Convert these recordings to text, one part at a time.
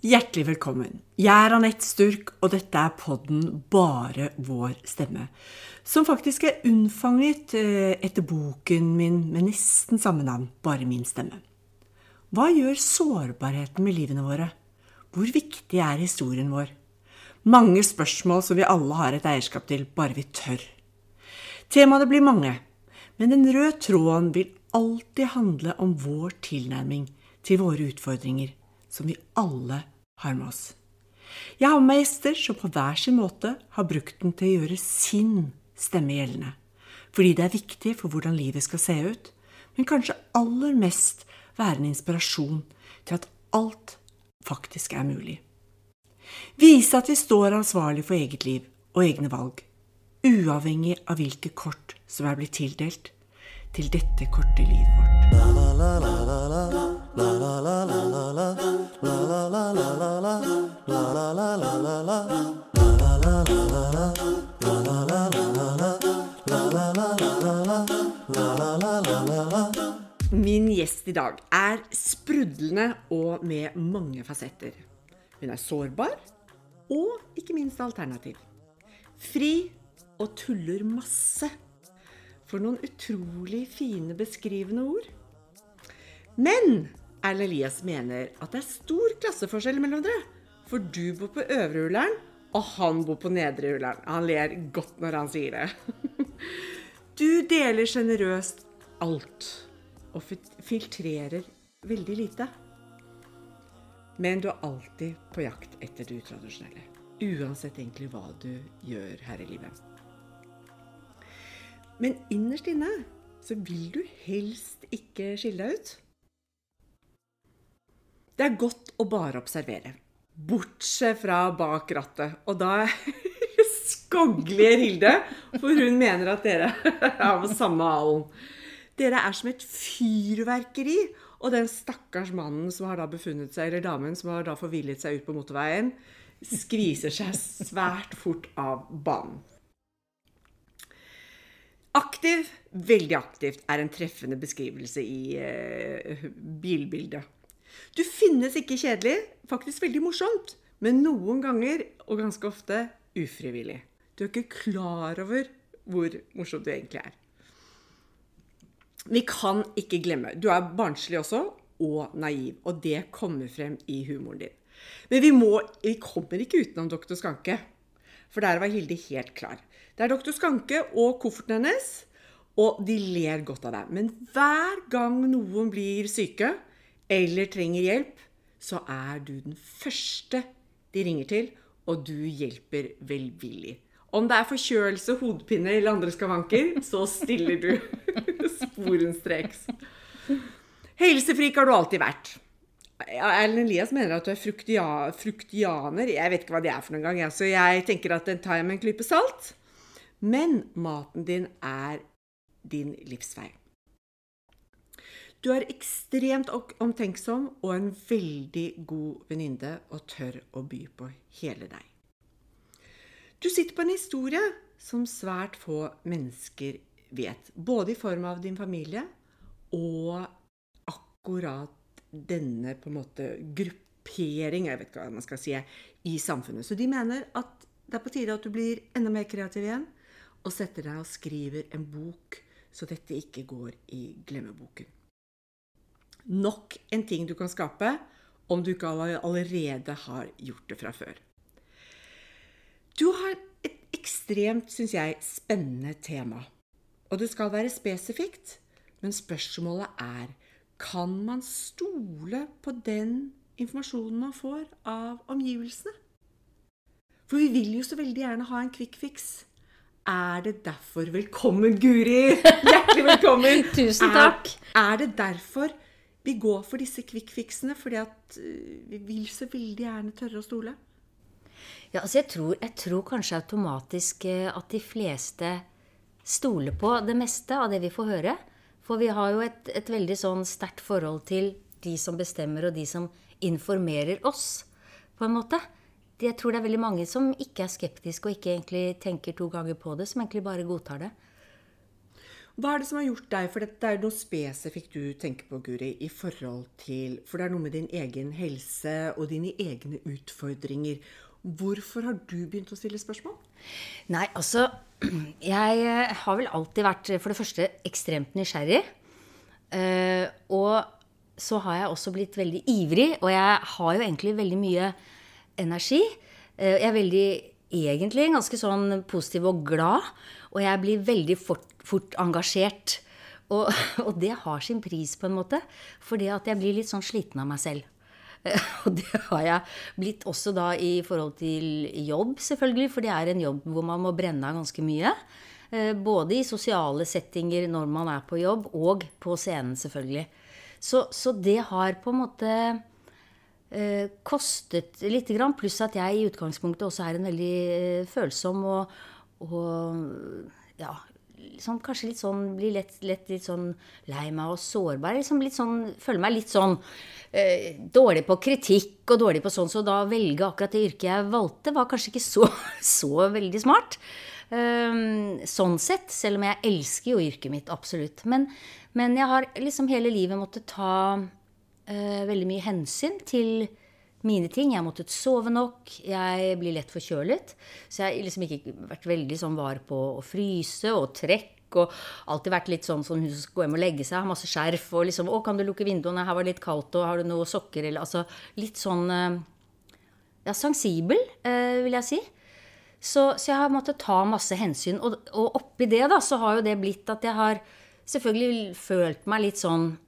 Hjertelig velkommen. Jeg er Anette Sturk, og dette er podden Bare vår stemme. Som faktisk er unnfanget eh, etter boken min med nesten samme navn, Bare min stemme. Hva gjør sårbarheten med livene våre? Hvor viktig er historien vår? Mange spørsmål som vi alle har et eierskap til, bare vi tør. Temaene blir mange, men den røde tråden vil alltid handle om vår tilnærming til våre utfordringer som vi alle har med oss. Jeg har med meg gjester som på hver sin måte har brukt den til å gjøre sin stemme gjeldende. Fordi det er viktig for hvordan livet skal se ut, men kanskje aller mest være en inspirasjon til at alt faktisk er mulig. Vise at vi står ansvarlig for eget liv og egne valg, uavhengig av hvilke kort som er blitt tildelt til dette korte livet vårt. Min gjest i dag er sprudlende og med mange fasetter. Hun er sårbar og ikke minst alternativ. Fri og tuller masse. For noen utrolig fine beskrivende ord. Men Erlend Elias mener at det er stor klasseforskjell mellom dere. For du bor på øvre Ullern, og han bor på nedre Ullern. Han ler godt når han sier det. Du deler sjenerøst alt og filtrerer veldig lite. Men du er alltid på jakt etter det utradisjonelle. Uansett egentlig hva du gjør her i livet. Men innerst inne så vil du helst ikke skille deg ut. Det er godt å bare observere. Bortsett fra bak rattet. Og da skogler Hilde, for hun mener at dere er på samme halen. Dere er som et fyrverkeri. Og den stakkars mannen som har da befunnet seg, eller damen som har da forvillet seg ut på motorveien, skviser seg svært fort av banen. Aktiv, veldig aktivt, er en treffende beskrivelse i eh, bilbildet. Du finnes ikke kjedelig, faktisk veldig morsomt, men noen ganger, og ganske ofte, ufrivillig. Du er ikke klar over hvor morsom du egentlig er. Vi kan ikke glemme, du er barnslig også, og naiv, og det kommer frem i humoren din. Men vi, må, vi kommer ikke utenom doktor Skanke, for der var Hilde helt klar. Det er doktor Skanke og kofferten hennes, og de ler godt av deg. Men hver gang noen blir syke eller trenger hjelp, så er du den første de ringer til, og du hjelper velvillig. Om det er forkjølelse, hodepine eller andre skavanker, så stiller du sporenstreks. Helsefrik har du alltid vært. Erlend Elias mener at du er fruktia, fruktianer. Jeg vet ikke hva det er for noen gang, så jeg tenker at den tar jeg med en klype salt. Men maten din er din livsvei. Du er ekstremt omtenksom og en veldig god venninne og tør å by på hele deg. Du sitter på en historie som svært få mennesker vet. Både i form av din familie og akkurat denne på en måte gruppering, jeg vet ikke hva man skal si, i samfunnet. Så de mener at det er på tide at du blir enda mer kreativ igjen og setter deg og skriver en bok, så dette ikke går i glemmeboken. Nok en ting du kan skape om du ikke allerede har gjort det fra før. Du har et ekstremt, syns jeg, spennende tema. Og det skal være spesifikt, men spørsmålet er kan man stole på den informasjonen man får av omgivelsene? For vi vil jo så veldig gjerne ha en quick fix. Er det derfor Velkommen, Guri! Hjertelig velkommen! Tusen takk. Er, er, det derfor vi går for disse kvikkfiksene? Fordi at eh, vi vil så veldig gjerne tørre å stole? Ja, altså jeg tror, jeg tror kanskje automatisk eh, at de fleste stoler på det meste av det vi får høre. For vi har jo et, et veldig sånn sterkt forhold til de som bestemmer, og de som informerer oss, på en måte. Jeg tror det er veldig mange som ikke er skeptiske og ikke egentlig tenker to ganger på det, som egentlig bare godtar det. Hva er det som har gjort deg For det er noe spesifikt du tenker på, Guri, i forhold til For det er noe med din egen helse og dine egne utfordringer. Hvorfor har du begynt å stille spørsmål? Nei, altså Jeg eh, har vel alltid vært for det første ekstremt nysgjerrig. Eh, og så har jeg også blitt veldig ivrig, og jeg har jo egentlig veldig mye energi. Eh, jeg er veldig egentlig ganske sånn positiv og glad, og jeg blir veldig fort, fort engasjert. Og, og, det har sin pris, på en måte, fordi at jeg blir litt sånn sliten av meg selv. Og det har jeg blitt også da i forhold til jobb, selvfølgelig, for det er en jobb hvor man må brenne av ganske mye. Eh, både i sosiale settinger når man er på jobb, og på scenen, selvfølgelig. Så, så det har på en måte eh, kostet lite grann. Pluss at jeg i utgangspunktet også er en veldig eh, følsom og, og ja, liksom, kanskje litt sånn Blir lett, lett, litt sånn lei meg og sårbar. Liksom litt sånn, føler meg litt sånn eh, dårlig på kritikk og dårlig på sånn, så da velge akkurat det yrket jeg valgte, var kanskje ikke så, så veldig smart. Um, sånn sett, selv om jeg elsker jo yrket mitt, absolutt. Men, men jeg har liksom hele livet måttet ta uh, veldig mye hensyn til mine ting. Jeg har måttet sove nok. Jeg blir lett forkjølet. Så jeg har liksom ikke vært veldig sånn var på å fryse og trekke. Og alltid vært litt sånn som hun som skal hjem og legge seg, har masse skjerf. Og liksom 'Å, kan du lukke vinduene? Her var det litt kaldt. Og har du noe sokker?' Eller altså litt sånn eh, Ja, sensibel, eh, vil jeg si. Så, så, jeg har måttet ta masse hensyn. Og, og oppi det, da, så har jo det blitt at jeg har selvfølgelig følt meg litt sånn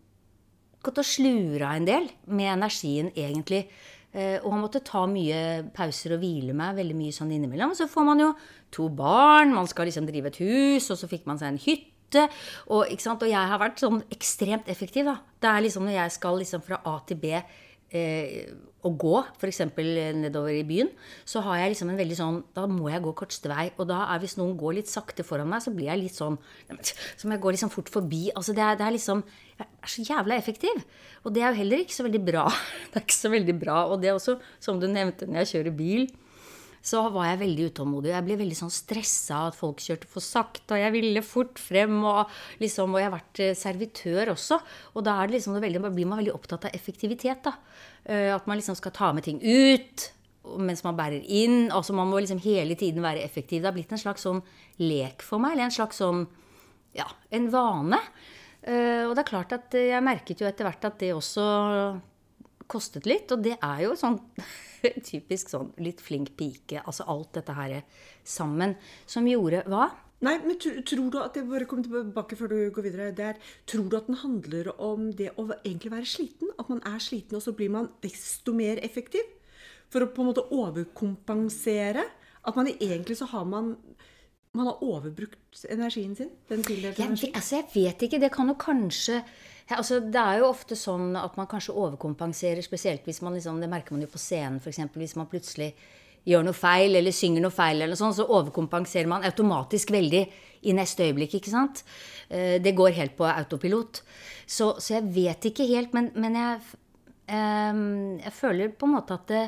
Gått og slura en del med energien, egentlig. Eh, og han måtte ta mye pauser og hvile meg veldig mye sånn innimellom. Og Så får man jo to barn, man skal liksom drive et hus, og så fikk man seg en hytte. Og, og jeg har vært sånn ekstremt effektiv, da. Det er liksom når jeg skal liksom fra A til B eh, å gå, f.eks. nedover i byen, så har jeg liksom en veldig sånn Da må jeg gå korteste vei. Og da er hvis noen går litt sakte foran meg, så blir jeg litt sånn Så må jeg gå liksom fort forbi. Altså det er, det er liksom Jeg er så jævla effektiv. Og det er jo heller ikke så veldig bra. Det er ikke så veldig bra. Og det er også, som du nevnte, når jeg kjører bil, så var jeg veldig utålmodig. Jeg ble veldig sånn stressa at folk kjørte for sakte, og jeg ville fort frem. Og, liksom, og jeg har vært eh, servitør også. Og da liksom veldig, blir man veldig opptatt av effektivitet. da. Eh, at man liksom skal ta med ting ut mens man bærer inn. Altså Man må liksom hele tiden være effektiv. Det har blitt en slags sånn lek for meg. Eller en slags sånn ja, en vane. Eh, og det er klart at jeg merket jo etter hvert at det også kostet litt. Og det er jo sånn typisk sånn litt flink pike. Altså alt dette her sammen. Som gjorde hva? Nei, men tror du at jeg bare kommer tilbake før du går videre der, Tror du at den handler om det å egentlig være sliten? At man er sliten, og så blir man desto mer effektiv? For å på en måte overkompensere? At man egentlig så har man man har overbrukt energien sin? den tildelte energien? Altså, jeg vet ikke. Det kan jo kanskje altså, det er jo ofte sånn at man kanskje overkompenserer, spesielt hvis man liksom, Det merker man jo på scenen, f.eks. Hvis man plutselig gjør noe feil eller synger noe feil, eller sånn, så overkompenserer man automatisk veldig i neste øyeblikk. ikke sant? Eh, det går helt på autopilot. Så, så jeg vet ikke helt, men, men jeg, um, jeg føler på en måte at det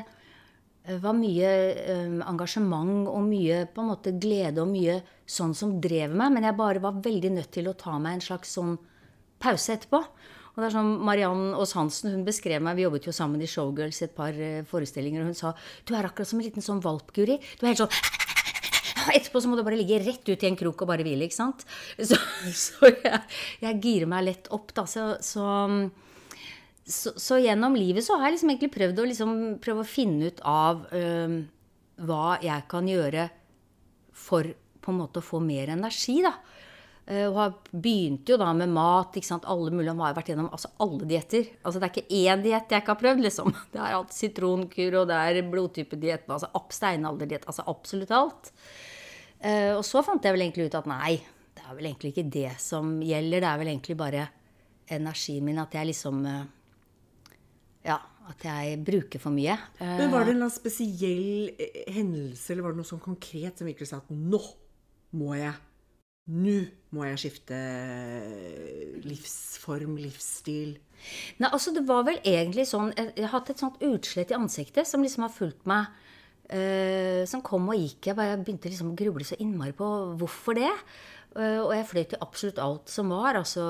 var mye um, engasjement og mye på en måte glede og mye sånn som drev meg, men jeg bare var veldig nødt til å ta meg en slags sånn pause etterpå. Og det er sånn, Mariann Aas Hansen hun beskrev meg, vi jobbet jo sammen i Showgirls et par uh, forestillinger, og hun sa du er akkurat som en liten sånn valpguri. Du er helt sånn Etterpå så må du bare ligge rett ut i en krok og bare hvile, ikke sant? Så, så jeg, jeg, girer meg lett opp, da. Så, så, så, så, gjennom livet så har jeg liksom egentlig prøvd å, liksom, prøvd å finne ut av øh, hva jeg kan gjøre for på en måte å få mer energi, da. Eh, og har begynte jo da med mat. ikke sant, Alle mulige har vært gjennom altså alle dietter. Altså Det er ikke én diett jeg ikke har prøvd. liksom. Det er alt sitronkur, og det er blodtypedietten, altså steinalderdiett. Altså absolutt alt. Uh, og så fant jeg vel egentlig ut at nei, det er vel egentlig ikke det som gjelder. Det er vel egentlig bare energien min. At jeg liksom uh, Ja, at jeg bruker for mye. Men Var det en spesiell hendelse, eller var det noe sånn konkret som virkelig sa at nå må jeg nå må jeg skifte livsform, livsstil. Nei, altså det var vel egentlig sånn Jeg, jeg har hatt et sånt utslett i ansiktet som liksom har fulgt meg. Uh, som kom og gikk. Jeg bare begynte liksom å gruble så innmari på hvorfor det. Eh, Og jeg fløy til absolutt alt som var. Altså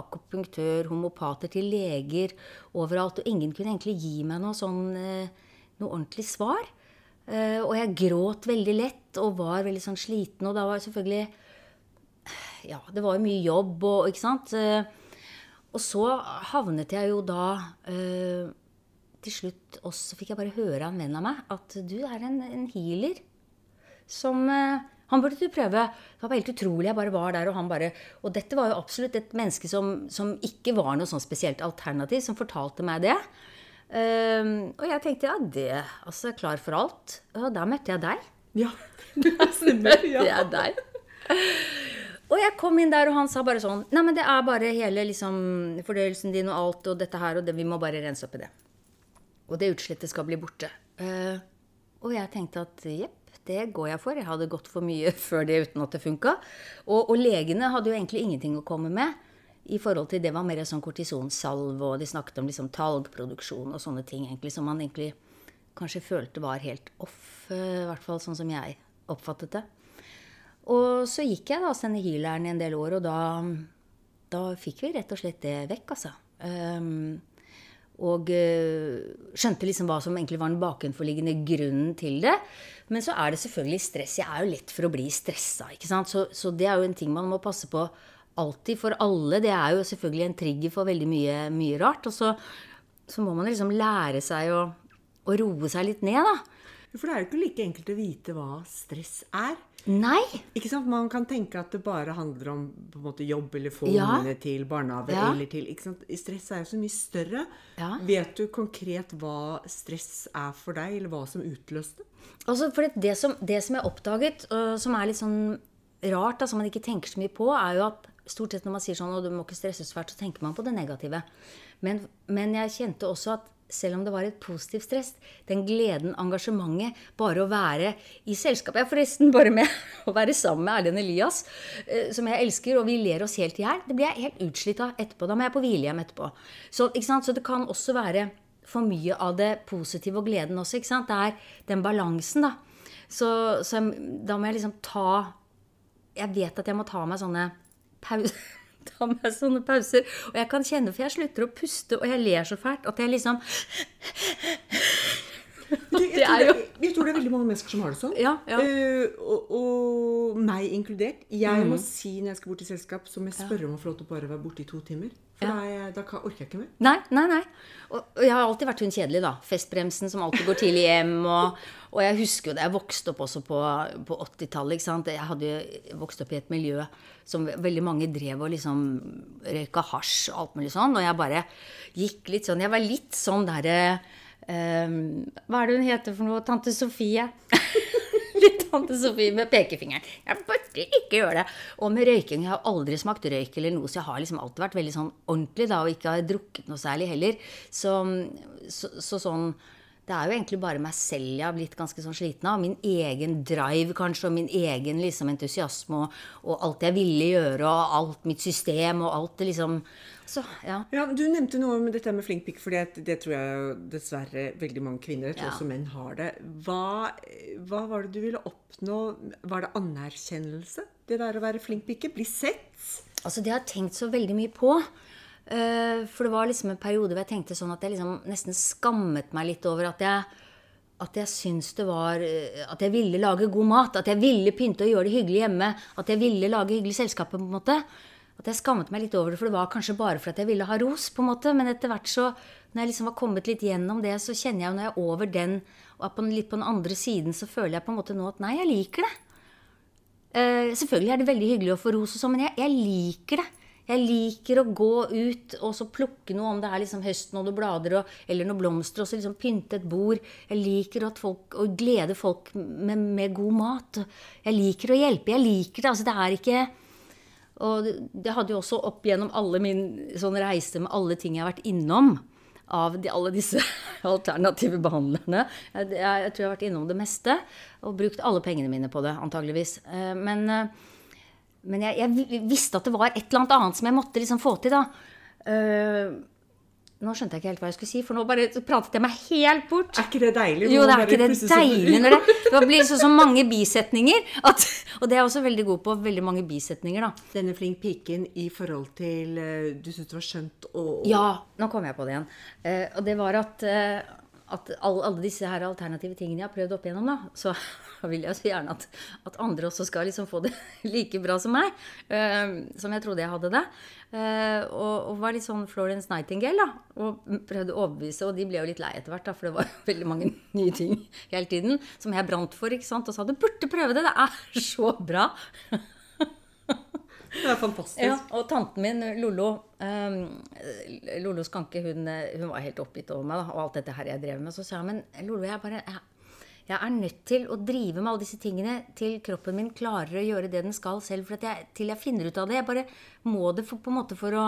akupunktør, homopater til leger overalt. Og ingen kunne egentlig gi meg noe sånn eh, noe ordentlig svar. Eh, Og jeg gråt veldig lett og var veldig sånn sliten. Og da var jeg selvfølgelig Ja, det var jo mye jobb og Ikke sant? Og så havnet jeg jo da til slutt Og så fikk jeg bare høre av en venn av meg at du er en, en healer som Han burde du prøve. Det var helt utrolig. Jeg bare var der, og han bare Og dette var jo absolutt et menneske som, som ikke var noe sånn spesielt alternativ, som fortalte meg det. Um, og jeg tenkte ja, det Altså, klar for alt. Og da møtte jeg deg. Ja. Det Ja. er deg. Og jeg kom inn der, og han sa bare sånn Nei, men det er bare hele liksom, fordøyelsen din og alt og dette her, og det, vi må bare rense opp i det. Og det utslettet skal bli borte. Uh, og jeg tenkte at jepp, det går jeg for. Jeg hadde gått for mye før det uten at det funka. Og, og legene hadde jo egentlig ingenting å komme med. I forhold til Det var mer sånn kortisonsalve, og de snakket om liksom talgproduksjon og sånne ting egentlig, som man egentlig kanskje følte var helt off. eh, I hvert fall sånn som jeg oppfattet det. Og så gikk jeg da sende denne healeren i en del år, og da, da fikk vi rett og slett det vekk, altså. Ehm, og eh, skjønte liksom hva som egentlig var den bakenforliggende grunnen til det. Men så er det selvfølgelig stress. Jeg er jo lett for å bli stressa. ikke sant? Så, så det er jo en ting man må passe på alltid for alle. Det er jo selvfølgelig en trigger for veldig mye, mye rart. Og så, så må man liksom lære seg å, å roe seg litt ned, da. For det er jo ikke like enkelt å vite hva stress er. Nei. Ikke sant? Man kan tenke at det bare handler om på en måte jobb eller få Ja. ungene til barnehage. Ja. eller til, ikke sant? Stress er jo så mye større. Ja. Vet du konkret hva stress er for deg, eller hva som utløste? Altså, for det, det, som, det som jeg oppdaget, og som er litt sånn rart, da, som man ikke tenker så mye på, er jo at stort sett når man sier sånn, og du må ikke stresse så fælt, så tenker man på det negative. Men, men jeg kjente også at selv om det var et positivt stress, den gleden, engasjementet, bare å være i selskap Jeg er forresten bare med å være sammen med Erlend Elias, eh, som jeg elsker, og vi ler oss helt i hjel. Det blir jeg helt utslitt av etterpå. Da må jeg på hvilehjem etterpå. Så, så det kan også være for mye av det positive og gleden også. ikke sant? Det er den balansen, da. Så, så da må jeg liksom ta Jeg vet at jeg må ta meg sånne pauser. Ta meg sånne pauser. Og jeg kan kjenne, for jeg slutter å puste, og jeg ler så fælt at jeg liksom jeg, Det tror det, jeg tror det er veldig mange mennesker som har det sånn. Ja, ja. Uh, og, og meg inkludert. Jeg Mm. må si når jeg skal bort i selskap, så må jeg spørre om å få lov til å bare være borte i to timer. For da, jeg, da orker jeg ikke mer. Nei, nei, nei. Og, og jeg har alltid vært hun kjedelige, da. Festbremsen som alltid går tidlig hjem. Og, og jeg husker jo da jeg vokste opp også på, på 80-tallet. Jeg hadde jo vokst opp i et miljø som veldig mange drev og liksom røyka hasj og alt mulig sånn. Og jeg bare gikk litt sånn Jeg var litt sånn derre ehm, Hva er det hun heter for noe? Tante Sofie. Litt tante Sofie med pekefingeren. Jeg burde ikke gjøre det. Og med røyking Jeg har aldri smakt røyk eller noe, så jeg har liksom alltid vært veldig sånn ordentlig da, og ikke har drukket noe særlig heller. Så, så, så sånn Det er jo egentlig bare meg selv jeg har blitt ganske sånn sliten av. Min egen drive, kanskje, og min egen liksom entusiasme, og, og alt jeg ville gjøre, og alt mitt system, og alt det liksom Så, ja. Ja, Du nevnte noe om dette med flink pikk, for det, det tror jeg dessverre veldig mange kvinner, jeg tror Ja. også menn har det. Hva, hva var det du ville oppnå? Var det anerkjennelse? Det der å være flink pikke? Bli sett? Altså, det har jeg tenkt så veldig mye på. Eh, for det var liksom en periode hvor jeg tenkte sånn at jeg liksom nesten skammet meg litt over at jeg at jeg syns det var eh, At jeg ville lage god mat. At jeg ville pynte og gjøre det hyggelig hjemme. At jeg ville lage hyggelig selskap. på en måte. At jeg skammet meg litt over det, for det var kanskje bare for at jeg ville ha ros. på en måte. Men etter hvert så, når jeg liksom var kommet litt gjennom det, så kjenner jeg jo når jeg er over den og på, den- litt på den andre siden, så føler jeg på en måte nå at nei, jeg liker det. Uh, selvfølgelig er det veldig hyggelig å få ros, og sånn, men jeg, jeg liker det. Jeg liker å gå ut og så plukke noe, om det er liksom høsten og noen blader og, eller noen blomster, og så liksom pynte et bord. Jeg liker folk, å glede folk med, med god mat. Jeg liker å hjelpe. Jeg liker det. Altså, det er ikke Og det, hadde jo også opp gjennom alle min sånn reise med alle ting jeg har vært innom av de, alle disse alternative behandlerne. Jeg, jeg, jeg tror jeg har vært innom det meste og brukt alle pengene mine på det, antageligvis. Eh, Men, eh, men jeg, jeg visste at det var et eller annet annet som jeg måtte liksom få til. da. Nå skjønte jeg ikke helt hva jeg skulle si, for nå bare pratet jeg meg helt bort. Er ikke det deilig? Jo, det er ikke det deilig når det, det blir så, så mange bisetninger. At, og det er jeg også veldig god på. Veldig mange bisetninger, da. Denne flink piken i forhold til eh, Du syntes det var skjønt og Ja, nå kom jeg på det igjen. Eh, og det var at, eh, at alle, alle disse her alternative tingene jeg har prøvd opp igjennom, da, så vil jeg så gjerne at, at andre også skal liksom få det like bra som meg. eh, som jeg trodde jeg hadde det. Eh, og, og var litt sånn Florence Nightingale, da. Og prøvde å overbevise, og de ble jo litt lei etter hvert, da, for det var veldig mange nye ting hele tiden som jeg brant for, ikke sant. Og sa du burde prøve det, det er så bra. Det er fantastisk. Ja, og tanten min, Lollo um, Lollo Skanke, hun, hun var helt oppgitt over meg da, og alt dette her jeg drev med. Så sa hun men Lollo, jeg, bare, jeg, jeg er nødt til å drive med alle disse tingene til kroppen min klarer å gjøre det den skal selv. For jeg, til jeg finner ut av det. Jeg bare må det for, på en måte for å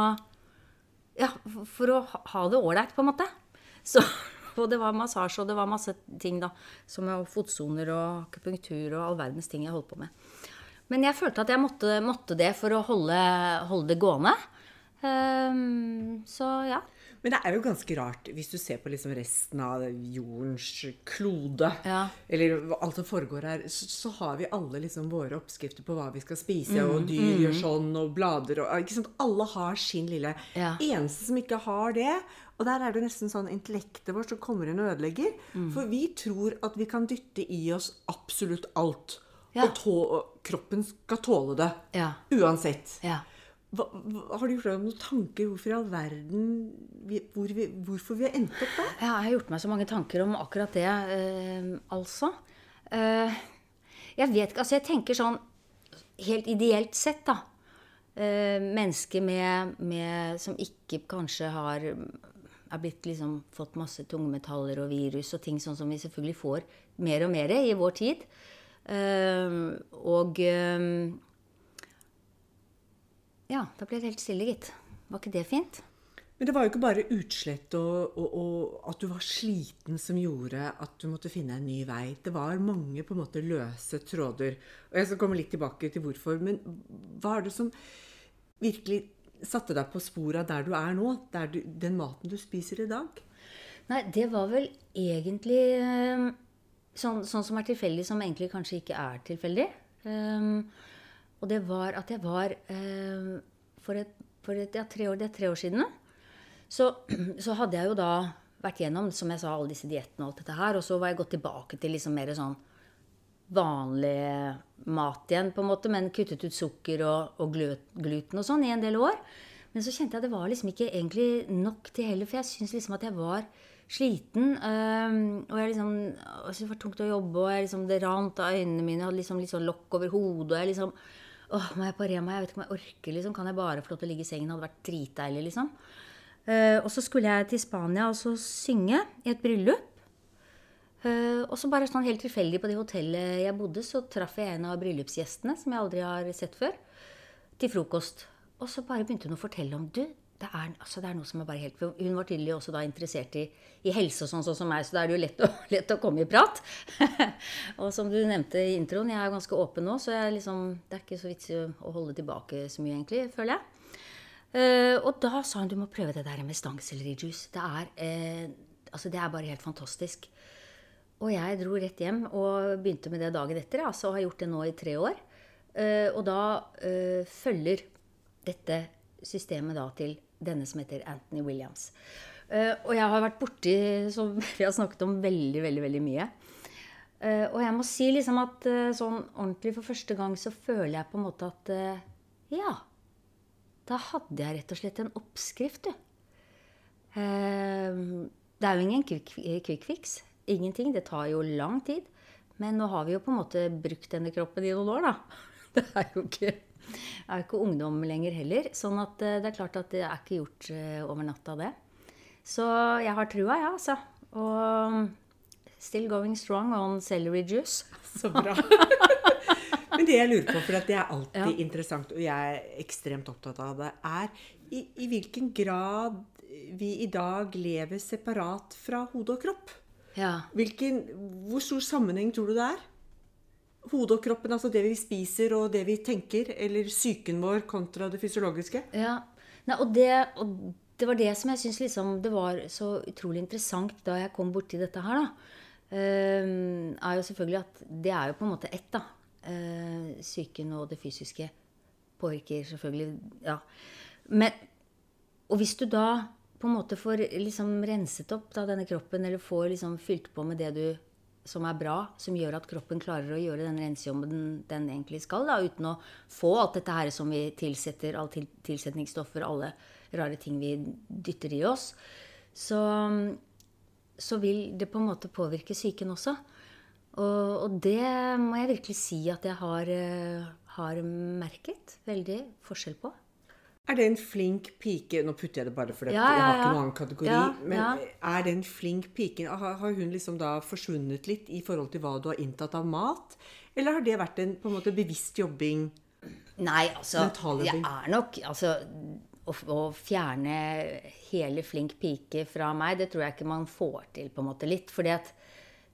Ja, for, å ha- det ålreit, på en måte. Så, og det var massasje, og det var masse ting, da. Som fotsoner og akupunktur og all verdens ting jeg holdt på med. Men jeg følte at jeg måtte, måtte det for å holde, holde det gående. Um, så ja. Men det er jo ganske rart, hvis du ser på liksom resten av jordens klode, Ja. eller alt som foregår her, så, så har vi alle liksom våre oppskrifter på hva vi skal spise, Mm, og dyr gjør sånn, og blader og ikke sant? Alle har sin lille Ja. Eneste som ikke har det, og der er det nesten sånn intellektet vårt som kommer inn og ødelegger. Mm. For vi tror at vi kan dytte i oss absolutt alt. Ja. Og tå, kroppen skal tåle det. Ja. Uansett. Ja. Hva, har du gjort deg noen tanker hvorfor i all verden vi, hvor vi, Hvorfor vi har endt opp der? Jeg har gjort meg så mange tanker om akkurat det, eh, altså. Eh, jeg vet ikke Altså, jeg tenker sånn helt ideelt sett, da. Eh, mennesker med, med Som ikke kanskje har er blitt liksom fått masse tungmetaller og virus og ting sånn som vi selvfølgelig får mer og mer i vår tid. Eh, og eh, Ja, da ble det helt stille, gitt. Var ikke det fint? Men det var jo ikke bare utslett og, og, og at du var sliten som gjorde at du måtte finne en ny vei. Det var mange på en måte løse tråder. Og jeg skal komme litt tilbake til hvorfor. Men hva er det som virkelig satte deg på sporet der du er nå? Du, den maten du spiser i dag? Nei, det var vel egentlig eh, sånn, sånn som er tilfeldig, som egentlig kanskje ikke er tilfeldig. Um, og det var at jeg var um, For, et, for et, ja, tre år, det er tre år siden. Så, så hadde jeg jo da vært gjennom som jeg sa, alle disse diettene og alt dette her. Og så var jeg gått tilbake til liksom mer sånn vanlig mat igjen, på en måte, men kuttet ut sukker og, og glu- gluten og sånn i en del år. Men så kjente jeg at det var liksom ikke egentlig nok til heller, for jeg syntes liksom at jeg var sliten. øhm, og jeg liksom, det var tungt å jobbe, og liksom, det rant av øynene mine. Jeg hadde liksom litt sånn lokk over hodet. og jeg liksom, åh, Må jeg på Rema? Jeg vet ikke om jeg orker. liksom, Kan jeg bare få lov til å ligge i sengen? Det hadde vært dritdeilig, liksom. Uh, og så skulle jeg til Spania og så synge i et bryllup. Uh, og så bare sånn helt tilfeldig på det hotellet jeg bodde, så traff jeg en av bryllupsgjestene som jeg aldri har sett før, til frokost. Og så bare begynte hun å fortelle om du, det er, altså det er noe som er bare helt Hun var tydelig også da interessert i, i helse og sånn, sånn som meg, så da er det jo lett å, lett å komme i prat. og som du nevnte i introen, jeg er jo ganske åpen nå, så liksom, det er ikke så vits å holde tilbake så mye, egentlig, føler jeg. Uh, og da sa hun du må prøve det der med stangsellerjuice. Det eh, altså det er bare helt fantastisk. Og jeg dro rett hjem og begynte med det dagen etter. Altså har gjort det nå i tre år. Uh, og da følger dette systemet da til denne som heter Anthony Williams. Eh, og jeg har vært borti, som vi har snakket om, veldig, veldig, veldig mye. Eh, og jeg må si liksom at eh, sånn ordentlig for første gang så føler jeg på en måte at ja, da hadde jeg rett og slett en oppskrift, du. Det er jo ingen quick fix. Ingenting. Det tar jo lang tid. Men nå har vi jo på en måte brukt denne kroppen i noen år, da. Det er jo ikke, er ikke ungdom lenger heller. Sånn at eh, det er klart at det er ikke gjort eh, over natta, det. Så jeg har trua, ja, altså. Og still going strong on celery juice. Så bra. Men det jeg lurer på, for det er alltid interessant, og jeg er ekstremt opptatt av det, er i, i hvilken grad vi i dag lever separat fra hode og kropp. Ja. Hvilken, hvor stor sammenheng tror du det er? Hodet og kroppen, altså det vi spiser og det vi tenker, eller psyken vår kontra det fysiologiske? Ja, Nei, og, det, og det var det som jeg syns liksom, det var så utrolig interessant da jeg kom borti dette her. da, Uh, er jo selvfølgelig at det er jo på en måte ett, da. Psyken og det fysiske påvirker selvfølgelig Ja. Men, og hvis du da på en måte får liksom renset opp da, denne kroppen, eller får liksom fylt på med det du som er bra, som gjør at kroppen klarer å gjøre den rensejobben den, den egentlig skal, da, uten å få alt dette her som vi tilsetter, alle til, tilsetningsstoffer, alle rare ting vi dytter i oss, så, så vil det på en måte påvirke psyken også. Og, og det må jeg virkelig si at jeg har, eh, har merket veldig forskjell på. Er det en flink pike Nå putter jeg det bare for dette, Ja, jeg har ikke noen annen kategori. Ja, men ja. er det en flink pike? Har, har hun liksom da forsvunnet litt i forhold til hva du har inntatt av mat? Eller har det vært en på en måte bevisst jobbing? Nei, altså det er nok Altså å, å fjerne hele flink pike fra meg, det tror jeg ikke man får til på en måte litt. fordi at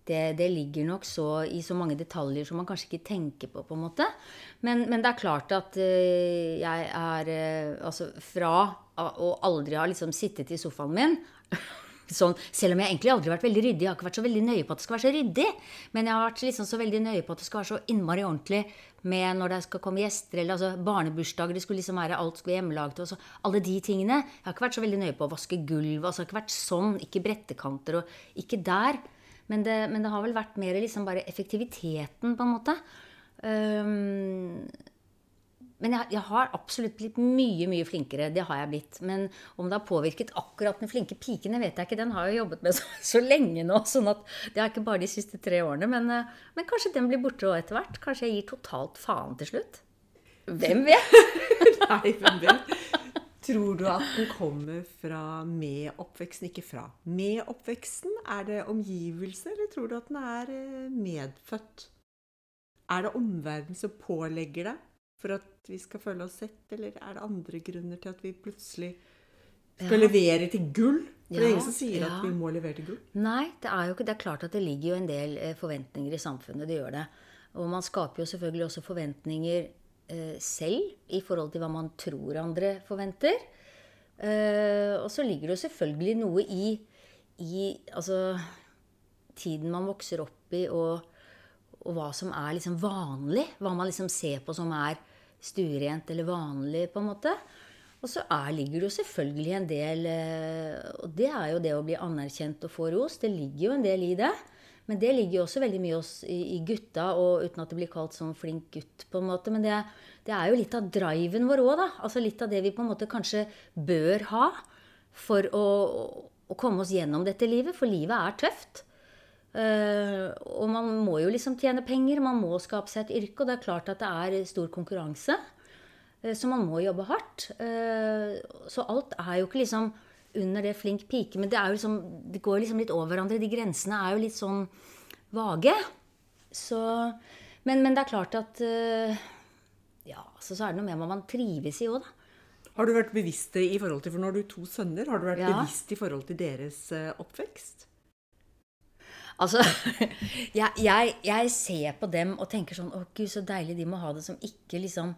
det, det ligger nok så i så mange detaljer som man kanskje ikke tenker på. på en måte. Men, men det er klart at eh, jeg er eh, Altså fra å aldri ha liksom sittet i sofaen min Sånn, selv om jeg egentlig aldri har vært veldig ryddig. Jeg har ikke vært så veldig nøye på at det skal være så ryddig. Men jeg har vært liksom så veldig nøye på at det skal være så innmari ordentlig med når det skal komme gjester, eller altså barnebursdager. Det skulle liksom være alt skulle hjemmelaget. Og så, alle de tingene. Jeg har ikke vært så veldig nøye på å vaske gulv. Altså, jeg har ikke vært sånn. Ikke brettekanter og ikke der. Men det, men det har vel vært mer liksom bare effektiviteten, på en måte. Um, men jeg, jeg har absolutt blitt mye mye flinkere. Det har jeg blitt. Men om det har påvirket akkurat den flinke piken, vet jeg ikke. Den har jeg jobbet med så, så lenge nå. sånn at Det er ikke bare de siste tre årene. Men, eh, men kanskje den blir borte òg etter hvert. Kanskje jeg gir totalt faen til slutt. Hvem vet? Nei, hvem vet? Tror du at den kommer fra med oppveksten, ikke fra? Med oppveksten, er det omgivelse, eller tror du at den er eh, medfødt? Er det omverdenen som pålegger det for at vi skal føle oss sett, eller er det andre grunner til at vi plutselig skal levere til gull? For det er ingen som sier ja. at vi må levere til gull. Nei, det er jo ikke Det er klart at det ligger jo en del eh, forventninger i samfunnet. Det gjør det. Og man skaper jo selvfølgelig også forventninger selv i forhold til hva man tror andre forventer. Eh, og så ligger det jo selvfølgelig noe i, i altså, tiden man vokser opp i, og, og hva som er liksom vanlig. Hva man liksom ser på som er stuerent eller vanlig, på en måte. Og så er, ligger det jo selvfølgelig en del eh, Og det er jo det å bli anerkjent og få ros. Det ligger jo en del i det. Men det ligger jo også veldig mye hos, i, i gutta, og uten at det blir kalt sånn flink gutt, på en måte. Men det, det er jo litt av driven vår òg, da. Altså litt av det vi på en måte kanskje bør ha for å, å komme oss gjennom dette livet. For livet er tøft. Uh, og man må jo liksom tjene penger, man må skape seg et yrke, og det er klart at det er stor konkurranse. Uh, Så man må jobbe hardt. Uh, Så alt er jo ikke liksom under det flink pike, men det, er jo liksom, det går liksom litt over hverandre. De grensene er jo litt sånn vage. Så, men, men det er klart at eh, Ja, så, så er det noe med hva man trives i òg, da. Har du vært bevisst i forhold til, for nå har du to sønner, har du vært Ja. bevisst i forhold til deres eh, oppvekst? Altså, jeg, jeg, jeg ser på dem og tenker sånn Å, gud, så deilig de må ha det som ikke liksom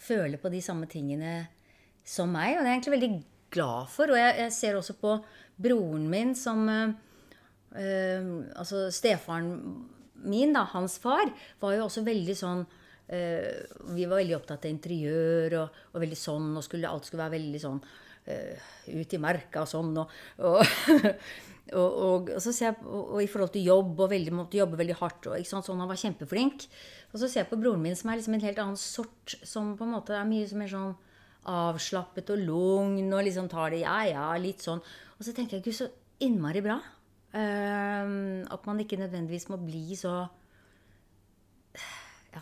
føler på de samme tingene som meg. Og det er egentlig veldig glad for. Og jeg, jeg ser også på broren min som eh, Altså stefaren min, da, hans far, var jo også veldig sånn eh, Vi var veldig opptatt av interiør og, og veldig sånn, og skulle, alt skulle være veldig sånn eh, ut i marka og sånn. Og, og, og, så ser jeg, og, i forhold til jobb, og veldig, måtte jobbe veldig hardt. Og, sant, sånn, Han var kjempeflink. Og så ser jeg på broren min, som er liksom en helt annen sort, som på en måte er mye mer sånn avslappet og lugn, og liksom tar det ja, ja, litt sånn. Og så tenker jeg, gud, så innmari bra. Uh, at man ikke nødvendigvis må bli så ja,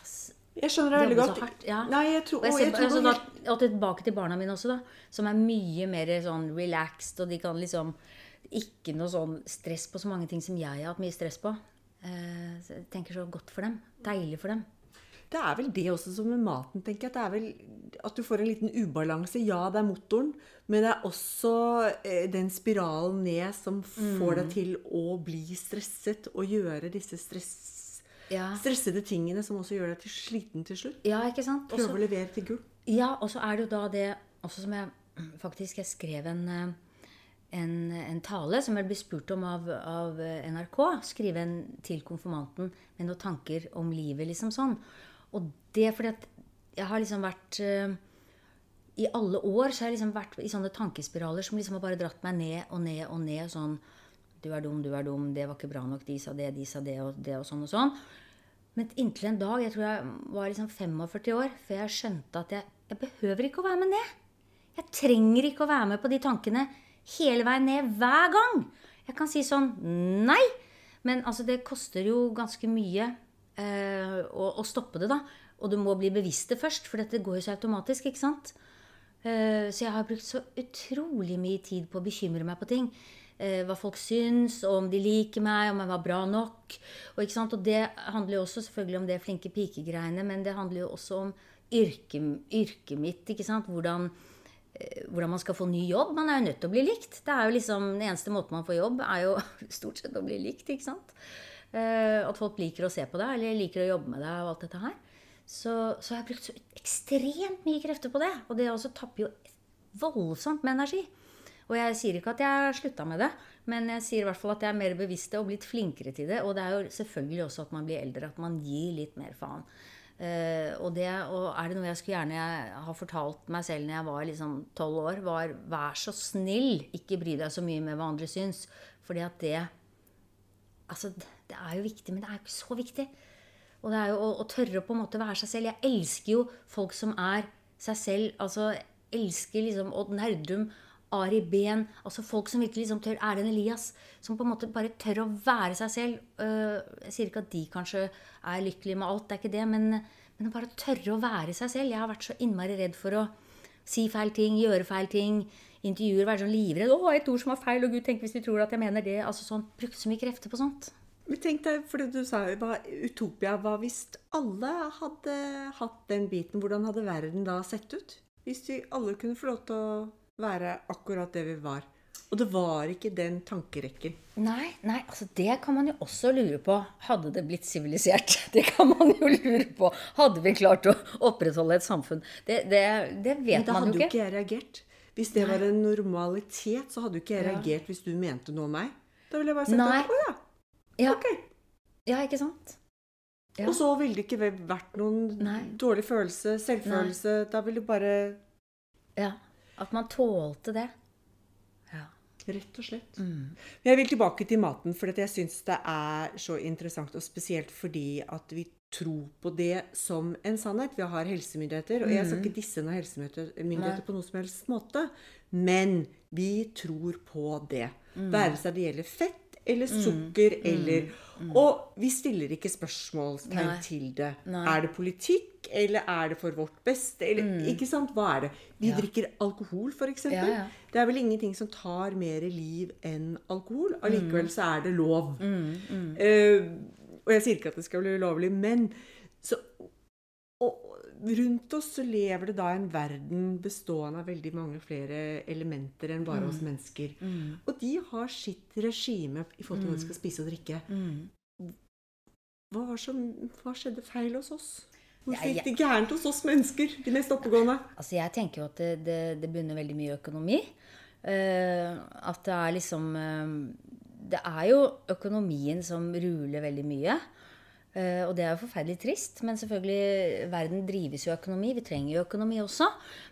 Jeg skjønner det veldig godt. hardt. Ja. Nei, jeg tror, Og jeg ser, jeg tror altså, da, og tilbake til barna mine også, da. Som er mye mer sånn relaxed, og de kan liksom Ikke noe sånn stress på så mange ting som jeg har hatt mye stress på. Uh, så jeg tenker så godt for dem. Deilig for dem. Det er vel det også som med maten, tenker jeg. At det er vel at du får en liten ubalanse. Ja, det er motoren, men det er også eh, den spiralen ned som får Mm. deg til å bli stresset og gjøre disse stress, Ja, stressede tingene som også gjør deg til sliten til slutt. ja ikke sant? Prøve å levere til gull. Ja, og så er det jo da det også som jeg faktisk jeg skrev en, eh, en, en tale som jeg ble spurt om av, av, NRK. Skrive en til konfirmanten med noen tanker om livet, liksom sånn. Og det fordi at jeg har liksom vært uh, I alle år så har jeg liksom vært i sånne tankespiraler som liksom har bare dratt meg ned og ned og ned. sånn du er dum, du er dum, det var ikke bra nok, de sa det, de sa det, og det, og sånn og sånn. Men inntil en dag, jeg tror jeg var liksom 45 år, før jeg skjønte at jeg, jeg behøver ikke å være med ned. Jeg trenger ikke å være med på de tankene hele veien ned hver gang. Jeg kan si sånn nei. Men altså, det koster jo ganske mye eh, å, å, stoppe det, da. Og du må bli bevisst det først, for dette går jo så automatisk, ikke sant? Eh, så jeg har brukt så utrolig mye tid på å bekymre meg på ting eh, hva folk syns, og om de liker meg, om jeg var bra nok. Og, og det handler jo også selvfølgelig om det flinke pikegreiene, men det handler jo også om yrket, yrke mitt. ikke sant? Hvordan, eh, hvordan, man skal få ny jobb. Man er jo nødt til å bli likt. Det er jo liksom, Den eneste måten man får jobb, er jo stort sett å bli likt. ikke sant? Eh, at folk liker å se på deg, eller liker å jobbe med deg og alt dette her. Så, så jeg har brukt så ekstremt mye krefter på det. Og det også tapper jo voldsomt med energi. Og jeg sier ikke at jeg har slutta med det, men jeg sier i hvert fall at jeg er mer bevisst og blitt flinkere til det. Og det er jo selvfølgelig også at man blir eldre, at man gir litt mer faen. Uh, og, det, og er det noe jeg skulle gjerne ha fortalt meg selv når jeg var liksom tolv år, var vær så snill, ikke bry deg så mye med hva andre syns. Fordi at det Altså, det er jo viktig, men det er jo ikke så viktig. Og det er jo å, å tørre å på en måte være seg selv. Jeg elsker jo folk som er seg selv. Altså, elsker liksom Odd Nerdrum Ari Behn, altså folk som virkelig liksom tør Erlend Elias, som på en måte bare tør å være seg selv. Øh, jeg sier ikke at de kanskje er lykkelige med alt, det er ikke det, men, men bare tørre å være seg selv. Jeg har vært så innmari redd for å si feil ting, gjøre feil ting. Intervjuer, være sånn livredd. 'Å, et ord som var feil, og Gud, tenk hvis de tror at jeg mener det.' Altså sånn, Brukte så mye krefter på sånt. Men tenk deg, for du sa hva Utopia var hvis alle hadde hatt den biten. Hvordan hadde verden da sett ut? Hvis vi alle kunne få lov til å være akkurat det vi var. Og det var ikke den tankerekken. Nei, nei, altså det kan man jo også lure på. Hadde det blitt sivilisert? Det kan man jo lure på. Hadde vi klart å opprettholde et samfunn? Det, det, det vet man jo ikke. Men da hadde jo ikke jeg reagert. Hvis det nei. var en normalitet, så hadde jo ikke jeg reagert hvis du mente noe om meg. Da ville jeg bare sett deg på, ja. Ja. Ok. Ja, ikke sant? Ja. Og så ville det ikke vært noen nei. dårlig følelse, selvfølelse. Da ville det bare Ja. At man tålte det. Ja. Rett og slett. Mm. Jeg vil tilbake til maten, for jeg syns det er så interessant. Og spesielt fordi at vi tror på det som en sannhet. Vi har helsemyndigheter, og jeg skal mm. ikke disse noen helsemyndigheter på noen som helst måte. Men vi tror på det. Mm. Være seg det gjelder fett eller mm. sukker mm. eller mm. Og vi stiller ikke spørsmålstegn til det. Nei. Er det politikk, eller er det for vårt beste? Eller, mm. Ikke sant? Hva er det? Vi ja. drikker alkohol, f.eks. Ja, ja. Det er vel ingenting som tar mer liv enn alkohol. Allikevel mm. så er det lov. Uh, og jeg sier ikke at det skal bli ulovlig, men så, rundt oss så lever det da en verden bestående av veldig mange flere elementer enn bare mm. oss mennesker. Mm. Og de har sitt regime i forhold til hva de skal mm. spise og drikke. Mm. Hva, som, hva, skjedde feil hos oss? Hvorfor gikk det gærent hos oss mennesker? De mest oppegående? Altså, jeg tenker jo at det, det, det bunner veldig mye økonomi. Uh, at det er liksom uh, Det er jo økonomien som ruler veldig mye. Eh, og det er jo forferdelig trist. Men selvfølgelig, verden drives jo av økonomi. Vi trenger jo økonomi også.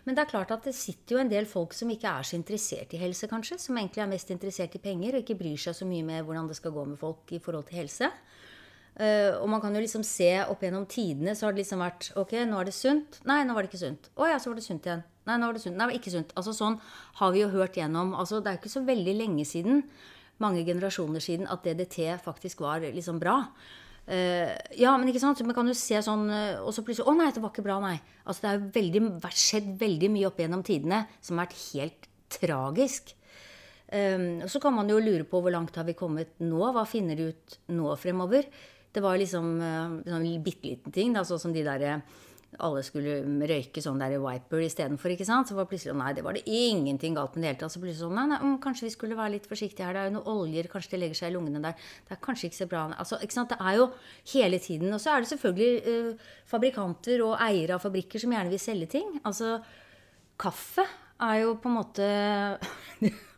Men det er klart at det sitter jo en del folk som ikke er så interessert i helse, kanskje. Som egentlig er mest interessert i penger og ikke bryr seg så mye med hvordan det skal gå med folk i forhold til helse. Uh, og man kan jo liksom se opp gjennom tidene, så har det liksom vært Ok, nå er det sunt. Nei, nå var det ikke sunt. Å ja, så var det sunt igjen. Nei, nå var det sunt. Nei, ikke sunt. Altså sånn har vi jo hørt gjennom. Altså det er jo ikke så veldig lenge siden, mange generasjoner siden, at DDT faktisk var liksom bra. Uh, ja, men ikke sant? Så Man kan jo se sånn uh, Og så plutselig Å nei, det var ikke bra, nei. Altså, det har veldig, skjedd veldig mye opp gjennom tidene som har vært helt tragisk. Um, så kan man jo lure på hvor langt har vi kommet nå? Hva finner de ut nå fremover? Det var liksom uh, en sånn bitte liten ting, da, sånn som de derre alle skulle røyke sånn der Viper istedenfor. Så var plutselig nei, det var det ingenting galt med det hele tatt. Så plutselig sånn nei, nei, kanskje vi skulle være litt forsiktige her. Det er jo noen oljer, kanskje det legger seg i lungene der. Det er kanskje ikke så bra. Altså, ikke sant? Det er jo hele tiden. Og så er det selvfølgelig eh, fabrikanter og eiere av fabrikker som gjerne vil selge ting. Altså, kaffe er jo på en måte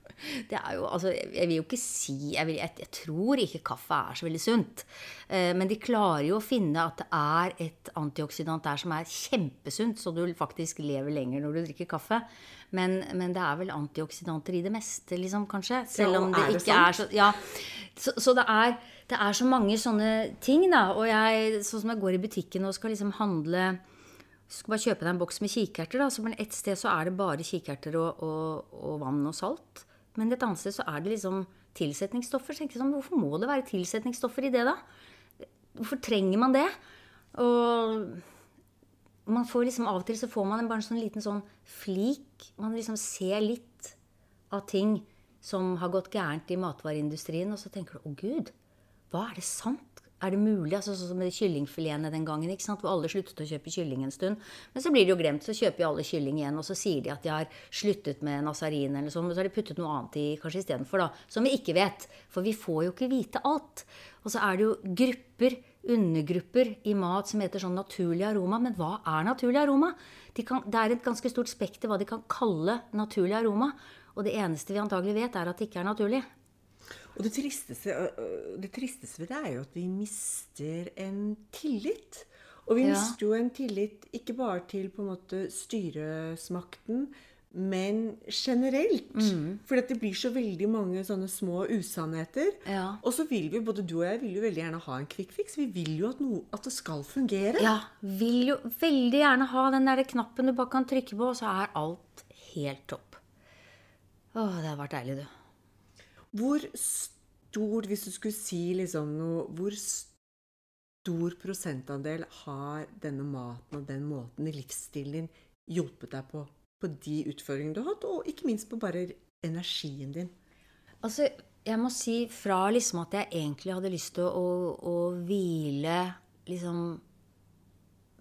Det er jo, altså, Jeg vil jo ikke si Jeg, vil, jeg, jeg tror ikke kaffe er så veldig sunt. Eh, men de klarer jo å finne at det er et antioksidant der som er kjempesunt, så du faktisk lever lenger når du drikker kaffe. Men, men det er vel antioksidanter i det meste, liksom, kanskje. Selv om det, er det ikke er så Ja. Så, så det, er, det er så mange sånne ting, da. Og jeg, sånn som jeg går i butikken og skal liksom handle du skal bare kjøpe deg en boks med kikerter, da, så men et sted så er det bare kikerter og, og, og, vann og salt. Men et annet sted så er det liksom tilsetningsstoffer. Så jeg sånn, Hvorfor må det være tilsetningsstoffer i det, da? Hvorfor trenger man det? Og man får liksom Av og til så får man bare en sånn liten sånn flik. Man liksom ser litt av ting som har gått gærent i matvareindustrien, og så tenker du å gud, hva er det sant? Er det mulig? altså Sånn som med kyllingfiletene den gangen, hvor alle sluttet å kjøpe kylling en stund. Men så blir det jo glemt, så kjøper jo alle kylling igjen, og så sier de at de har sluttet med nasarin eller sånn, men så har de puttet noe annet i kanskje istedenfor, da. Som vi ikke vet. For vi får jo ikke vite alt. Og så er det jo grupper, undergrupper i mat som heter sånn naturlig aroma. Men hva er naturlig aroma? De kan, det er et ganske stort spekter hva de kan kalle naturlig aroma. Og det eneste vi antagelig vet, er at det ikke er naturlig. Og det tristeste, det tristeste, ved det er jo at vi mister en tillit. Og vi ja. mister jo en tillit ikke bare til på en måte styresmakten, men generelt. Mm. For det blir så veldig mange sånne små usannheter. Ja. Og så vil vi, både du og jeg vil jo veldig gjerne ha en quick fix. Vi vil jo at, noe, at det skal fungere. Ja, vil jo veldig gjerne ha den der knappen du bare kan trykke på, og så er alt helt topp. Å, det har vært deilig, du. Hvor stor, hvis du skulle si liksom noe Hvor stor prosentandel har denne maten og den måten i livsstilen din hjulpet deg på? På de utfordringene du har hatt, og ikke minst på bare energien din? Altså, jeg må si fra liksom at jeg egentlig hadde lyst til å, å, å hvile liksom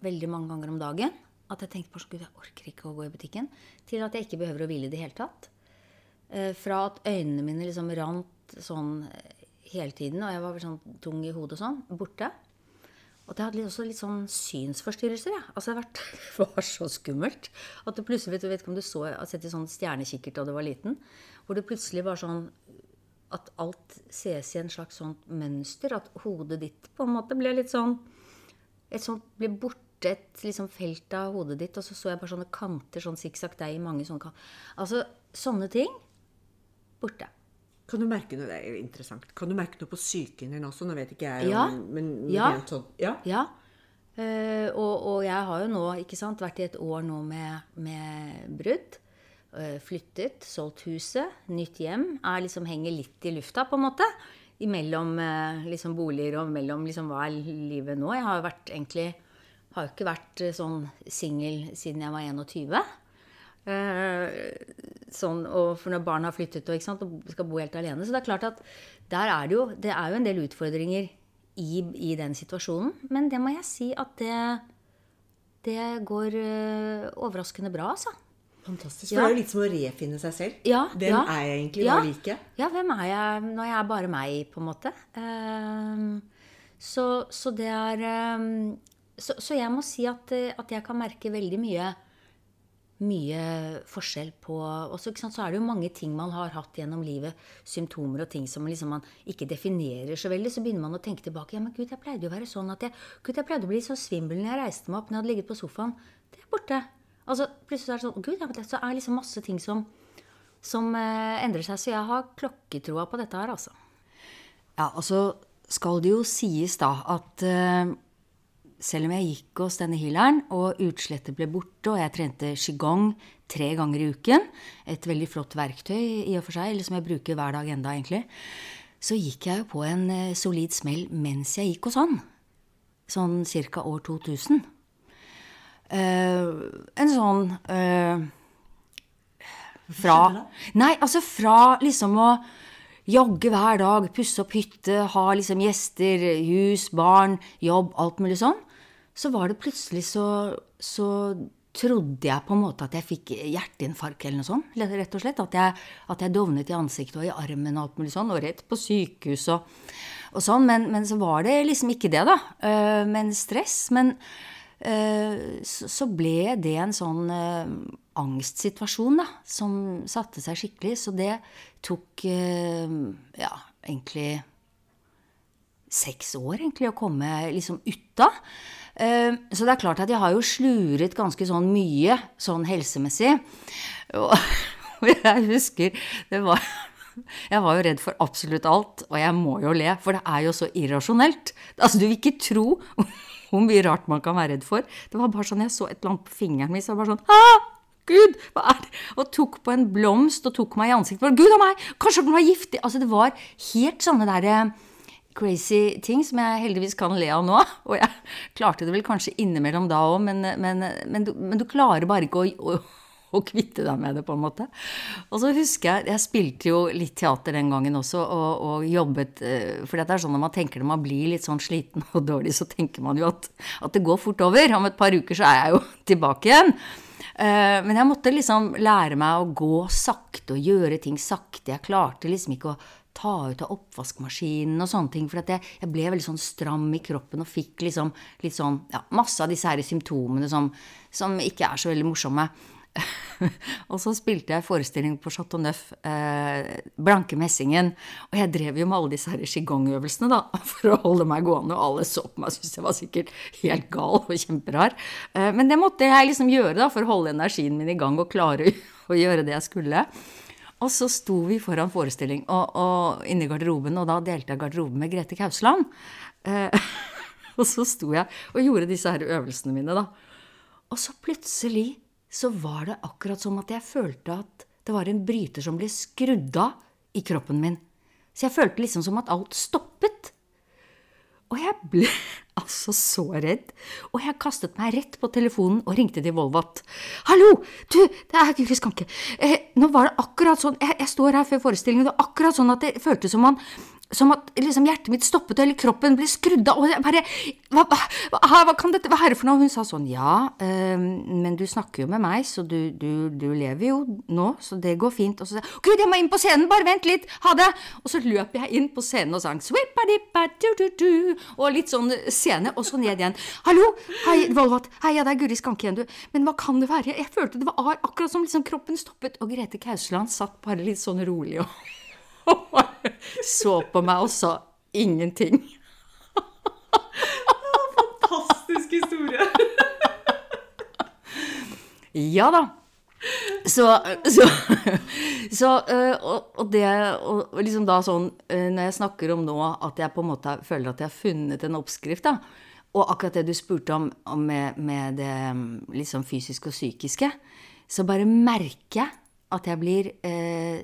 veldig mange ganger om dagen. At jeg tenkte på at jeg orker ikke å gå i butikken. Til at jeg ikke behøver å hvile i det hele tatt. Eh, fra at øynene mine liksom rant sånn eh, hele tiden, og jeg var sånn tung i hodet og sånn, borte. Og det hadde også litt sånn synsforstyrrelser. Ja. Altså, det, var så skummelt. At du plutselig, du vet ikke om du så, har sett i sånn stjernekikkert da du var liten, hvor det plutselig var sånn at alt ses i en slags sånt mønster. At hodet ditt på en måte ble litt sånn et sånt, ble borte et liksom felt av hodet ditt, og så så jeg bare sånne kanter, sånn sikksakk-deg i mange sånne kanter. Altså, sånne ting borte. Kan du merke noe, det er interessant. Kan du merke noe på psyken din også? Nå vet ikke jeg ja. men, ja. Sånn, ja. ja. Uh, og, og, jeg har jo nå ikke sant, vært i et år nå med, med brudd. Uh, flyttet, solgt huset, nytt hjem. Er liksom henger litt i lufta, på en måte. Imellom uh, liksom boliger og mellom liksom, hva er livet nå. Jeg har jo vært egentlig har jo ikke vært sånn singel siden jeg var 21. Eh, sånn, og for når barn har flyttet og, sant, og, skal bo helt alene. Så det er klart at der er det jo, det er jo en del utfordringer i, i, den situasjonen. Men det må jeg si at det, det går uh, overraskende bra, altså. Fantastisk. For ja. det er jo litt som å refinne seg selv. Ja, hvem ja, er jeg egentlig? Hva liker jeg? Ja, hvem er jeg når jeg er bare meg, på en måte? Uh, så, så, det er så, så, jeg må si at, at jeg kan merke veldig mye mye forskjell på også, Så er det jo mange ting man har hatt gjennom livet, symptomer og ting som liksom man ikke definerer så veldig. Så begynner man å tenke tilbake. Ja, men gud, jeg pleide jo å være sånn at jeg, gud, jeg pleide å bli så svimmel når jeg reiste meg opp når jeg hadde ligget på sofaen. Det er borte. Altså, Plutselig er det sånn Gud, ja, så er liksom masse ting som, som eh, endrer seg. Så jeg har klokketroa på dette her, altså. Ja, og så skal det jo sies da at eh, selv om jeg gikk hos denne healeren, og utslettet ble borte, og jeg trente qigong tre ganger i uken, et veldig flott verktøy i og for seg, eller som jeg bruker hver dag enda egentlig, så gikk jeg jo på en eh, solid smell mens jeg gikk hos han. Sånn cirka år 2000. Uh, eh, en sånn uh, Fra Nei, altså fra liksom å jogge hver dag, pusse opp hytte, ha liksom gjester, hus, barn, jobb, alt mulig sånn så var det plutselig så, så trodde jeg på en måte at jeg fikk hjerteinfarkt eller noe sånt. rett og slett. At jeg, at jeg dovnet i ansiktet og i armen og alt mulig sånn, og rett på sykehus og, og sånn. Men, men, så var det liksom ikke det, da. Uh, men stress. Men uh, så, så, ble det en sånn uh, angstsituasjon da, som satte seg skikkelig. Så det tok ja, egentlig seks år egentlig å komme liksom ut av. Eh, så det er klart at jeg har jo sluret ganske sånn mye sånn helsemessig. Og, jeg husker det var jeg var jo redd for absolutt alt, og jeg må jo le, for det er jo så irrasjonelt. Altså, du vil ikke tro hvor mye rart man kan være redd for. Det var bare sånn, Jeg så et eller annet på fingeren min, så var det bare sånn ah, Gud, hva er det? Og tok på en blomst og tok meg i ansiktet. Gud a meg, kanskje den var giftig? Altså, det var helt sånne derre eh, crazy ting som jeg heldigvis kan le av nå. Og jeg klarte det vel kanskje innimellom da òg, men, men, men, men, du klarer bare ikke å, å å kvitte deg med det, på en måte. Og så husker jeg Jeg spilte jo litt teater den gangen også, og, og jobbet eh, For det er sånn når man tenker når man blir litt sånn sliten og dårlig, så tenker man jo at, at det går fort over. Om et par uker så er jeg jo tilbake igjen. Eh, men jeg måtte liksom lære meg å gå sakte og gjøre ting sakte. Jeg klarte liksom ikke å ta ut av oppvaskmaskinen og sånne ting. For jeg, jeg, ble veldig sånn stram i kroppen og fikk liksom litt sånn ja, masse av disse her symptomene som, som ikke er så veldig morsomme. og så spilte jeg forestilling på Chateau Neuf, eh, Blanke Messingen. Og jeg drev jo med alle disse qigong-øvelsene for å holde meg gående. Og alle så på meg og syntes jeg var sikkert helt gal og kjemperar. Eh, men det måtte jeg liksom gjøre da, for å holde energien min i gang og klare å gjøre det jeg skulle. Og så sto vi foran forestilling og, og inne i garderoben, og da delte jeg garderoben med Grete Kausland. Eh, og så sto jeg og gjorde disse her øvelsene mine, da. Og så plutselig så var det akkurat som at jeg følte at det var en bryter som ble skrudd av i kroppen min. Så jeg følte liksom som at alt stoppet. Og jeg ble altså så redd. Og jeg kastet meg rett på telefonen og ringte til Volvat. 'Hallo! Du, det er Guri Skanke. Eh, nå var det akkurat sånn Jeg, jeg står her før forestillingen, det var akkurat sånn at det føltes som man som at liksom, hjertet mitt stoppet, eller kroppen ble skrudd av. Og jeg bare hva, hva, hva, kan dette være for noe? Hun sa sånn Ja, øh, men du snakker jo med meg, så du, du, du, lever jo nå, så det går fint. Og så sa jeg Gud, jeg må inn på scenen! Bare vent litt! Ha det! Og så løp jeg inn på scenen og sang Og litt sånn scene, og så ned igjen. Hallo! Hei, Volvat. Hei, ja, det er Guri Skanke igjen, du. Men hva kan det være? Jeg følte det var akkurat som liksom kroppen stoppet. Og Grete Kausland satt bare litt sånn rolig og så på meg og sa ingenting. Fantastisk historie. ja da. Så, så, så og, og, det og liksom da sånn øh, Når jeg snakker om nå at jeg på en måte føler at jeg har funnet en oppskrift, da, og akkurat det du spurte om, om med, med, det liksom fysiske og psykiske, så bare merker jeg at jeg blir eh,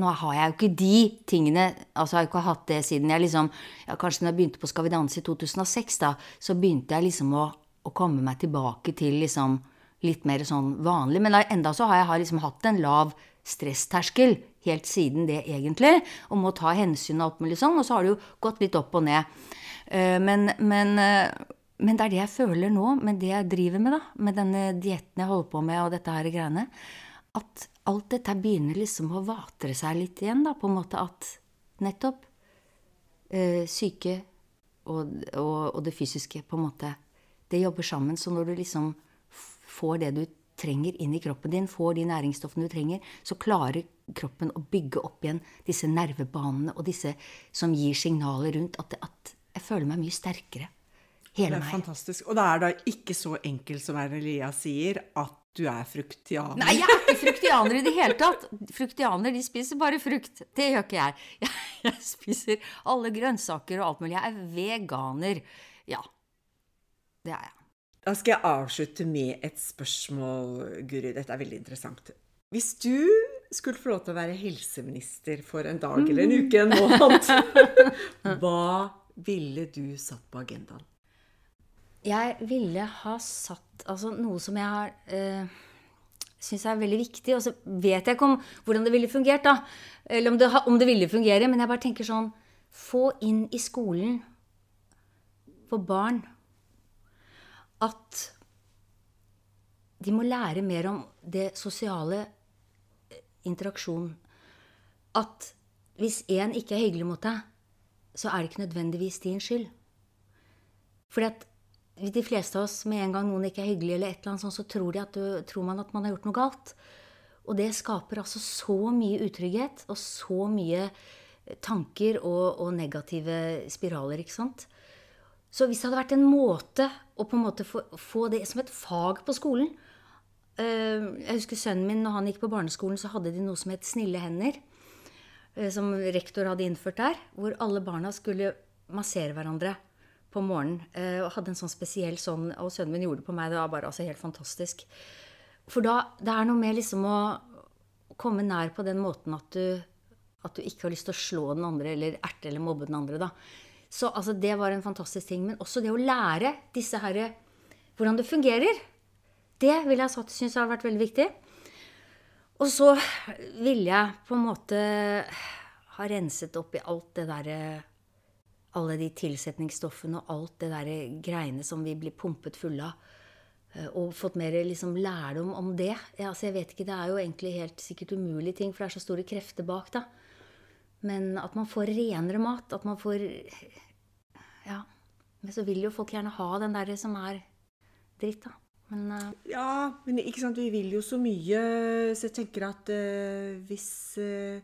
nå har jeg jo ikke de tingene altså Jeg har jo ikke hatt det siden jeg liksom ja, Kanskje når jeg begynte på Skal vi danse i 2006, da, så begynte jeg liksom å, å komme meg tilbake til liksom litt mer sånn vanlig. Men enda så har jeg har liksom hatt en lav stressterskel helt siden det, egentlig. Om å ta hensyn og alt mulig sånn. Og så har det jo gått litt opp og ned. Eh, men, men, eh, men det er det jeg føler nå, med det jeg driver med, da. Med denne dietten jeg holder på med, og dette her greiene. At alt dette begynner liksom å vatre seg litt igjen, da, på en måte at nettopp eh, syke og, og, og, det fysiske, på en måte, det jobber sammen. Så når du liksom får det du trenger inn i kroppen din, får de næringsstoffene du trenger, så klarer kroppen å bygge opp igjen disse nervebanene og disse som gir signaler rundt at, at jeg føler meg mye sterkere. Hele meg. Det er meg. fantastisk. Og det er da ikke så enkelt som Erlia sier, at du er fruktianer. Nei, jeg er ikke fruktianer i det hele tatt. Fruktianer de spiser bare frukt. Det gjør ikke jeg. Jeg, jeg spiser alle grønnsaker og alt mulig. Jeg er veganer. Ja. Det er jeg. Da skal jeg avslutte med et spørsmål, Guri. Dette er veldig interessant. Hvis du skulle få lov til å være helseminister for en dag eller en uke, en måned, hva ville du satt på agendaen? Jeg ville ha satt altså, noe som jeg har eh, syns er veldig viktig. Og så vet jeg ikke om hvordan det ville fungert, da. Eller om det, om det ville fungere. Men jeg bare tenker sånn Få inn i skolen for barn at de må lære mer om det sosiale interaksjonen. interaksjon. At hvis én ikke er hyggelig mot deg, så er det ikke nødvendigvis din skyld. Fordi at De fleste av oss, med en gang noen ikke er hyggelig, eller et eller annet sånt, så tror, at du, tror man at man har gjort noe galt. Og det skaper altså så mye utrygghet og så mye tanker og, og negative spiraler, ikke sant. Så hvis det hadde vært en måte å på en måte få, få det som et fag på skolen eh, Jeg husker sønnen min, når han gikk på barneskolen, så hadde de noe som het Snille hender. eh, Som rektor hadde innført der. Hvor alle barna skulle massere hverandre på morgenen. eh, Og hadde en sånn spesiell sånn Og sønnen min gjorde det på meg. Det var bare altså helt fantastisk. For da Det er noe med liksom å komme nær på den måten at du, at du ikke har lyst til å slå den andre eller erte eller mobbe den andre. da. Så altså, det var en fantastisk ting. Men også det å lære disse herre hvordan det fungerer. Det vil jeg satt synes har vært veldig viktig. Og så ville jeg på en måte ha renset opp i alt det derre Alle de tilsetningsstoffene og alt det derre greiene som vi blir pumpet fulle av. eh, Og fått mer liksom lærdom om det. Altså, jeg vet ikke, Det er jo egentlig helt sikkert umulige ting, for det er så store krefter bak. da. Men at man får renere mat, at man får Ja. Men så vil jo folk gjerne ha den derre som er dritt, da. Men uh... Ja, men ikke sant, vi vil jo så mye, så jeg tenker at uh, hvis uh,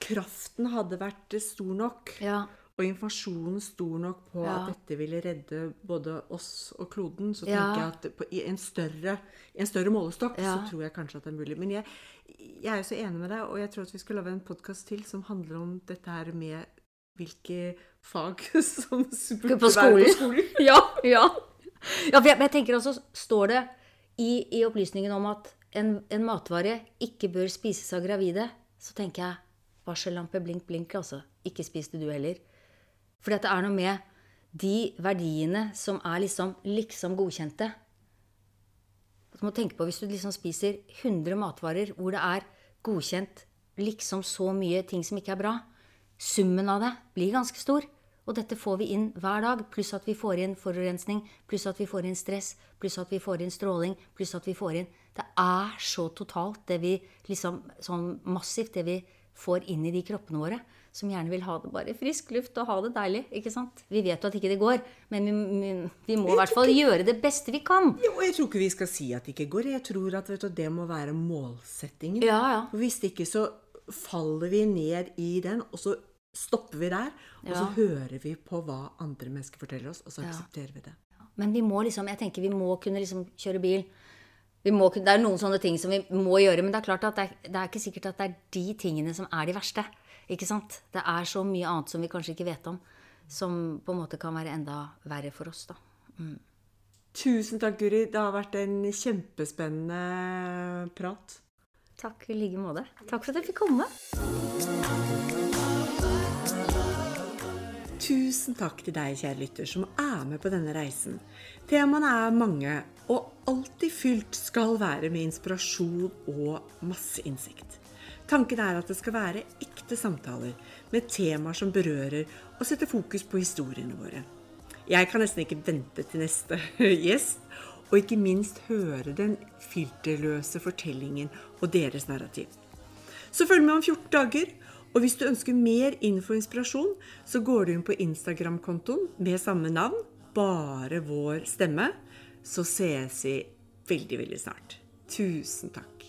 kraften hadde vært stor nok, ja. Og informasjonen stor nok på Ja. at dette ville redde både oss og kloden, så Ja. tenker jeg at på, i en større, en større målestokk Ja. så tror jeg kanskje at det er mulig. Men jeg, jeg er jo så enig med deg, og jeg tror at vi skal lage en podkast til som handler om dette her med hvilke fag som burde på være på skolen. Ja, ja. ja men jeg tenker også, står det i, i opplysningen om at en, en matvare ikke bør spises av gravide, så tenker jeg varsellampe, blink, blink, altså. Ikke spis det du heller. Fordi at det er noe med de verdiene som er liksom, liksom godkjente. Du må tenke på hvis du liksom spiser 100 matvarer hvor det er godkjent liksom så mye ting som ikke er bra. Summen av det blir ganske stor. Og dette får vi inn hver dag. Pluss at vi får inn forurensning, pluss at vi får inn stress, pluss at vi får inn stråling, pluss at vi får inn Det er så totalt, det vi liksom Sånn massivt, det vi får inn i de kroppene våre. Som gjerne vil ha det bare frisk luft og ha det deilig. ikke sant? Vi vet jo at ikke det går, men vi, vi, vi må i hvert fall gjøre det beste vi kan. Jo, jeg tror ikke vi skal si at det ikke går. Jeg tror at du, det må være målsettingen. Ja, ja. Hvis ikke så faller vi ned i den, og så stopper vi der. Og så hører vi på hva andre mennesker forteller oss, og så aksepterer vi det. Men vi må liksom, jeg tenker vi må kunne liksom kjøre bil. Vi må, det er noen sånne ting som vi må gjøre, men det er klart at det er, det er ikke sikkert at det er de tingene som er de verste. Ikke sant? Det er så mye annet som vi kanskje ikke vet om, som på en måte kan være enda verre for oss. da. Tusen takk, Guri. Det har vært en kjempespennende prat. Takk i like måte. Takk for at jeg fikk komme. Tusen takk til deg, kjære lytter, som er med på denne reisen. Temaene er mange, og alltid fylt skal være med inspirasjon og masse innsikt. Tanken er at det skal være ekte samtaler med temaer som berører og setter fokus på historiene våre. Jeg kan nesten ikke vente til neste gjest, og ikke minst høre den filterløse fortellingen og deres narrativ. Så følg med om 14 dager. Og hvis du ønsker mer info og inspirasjon, så går du inn på Instagram-kontoen med samme navn, bare vår stemme. Så sees vi veldig, veldig snart. Tusen takk.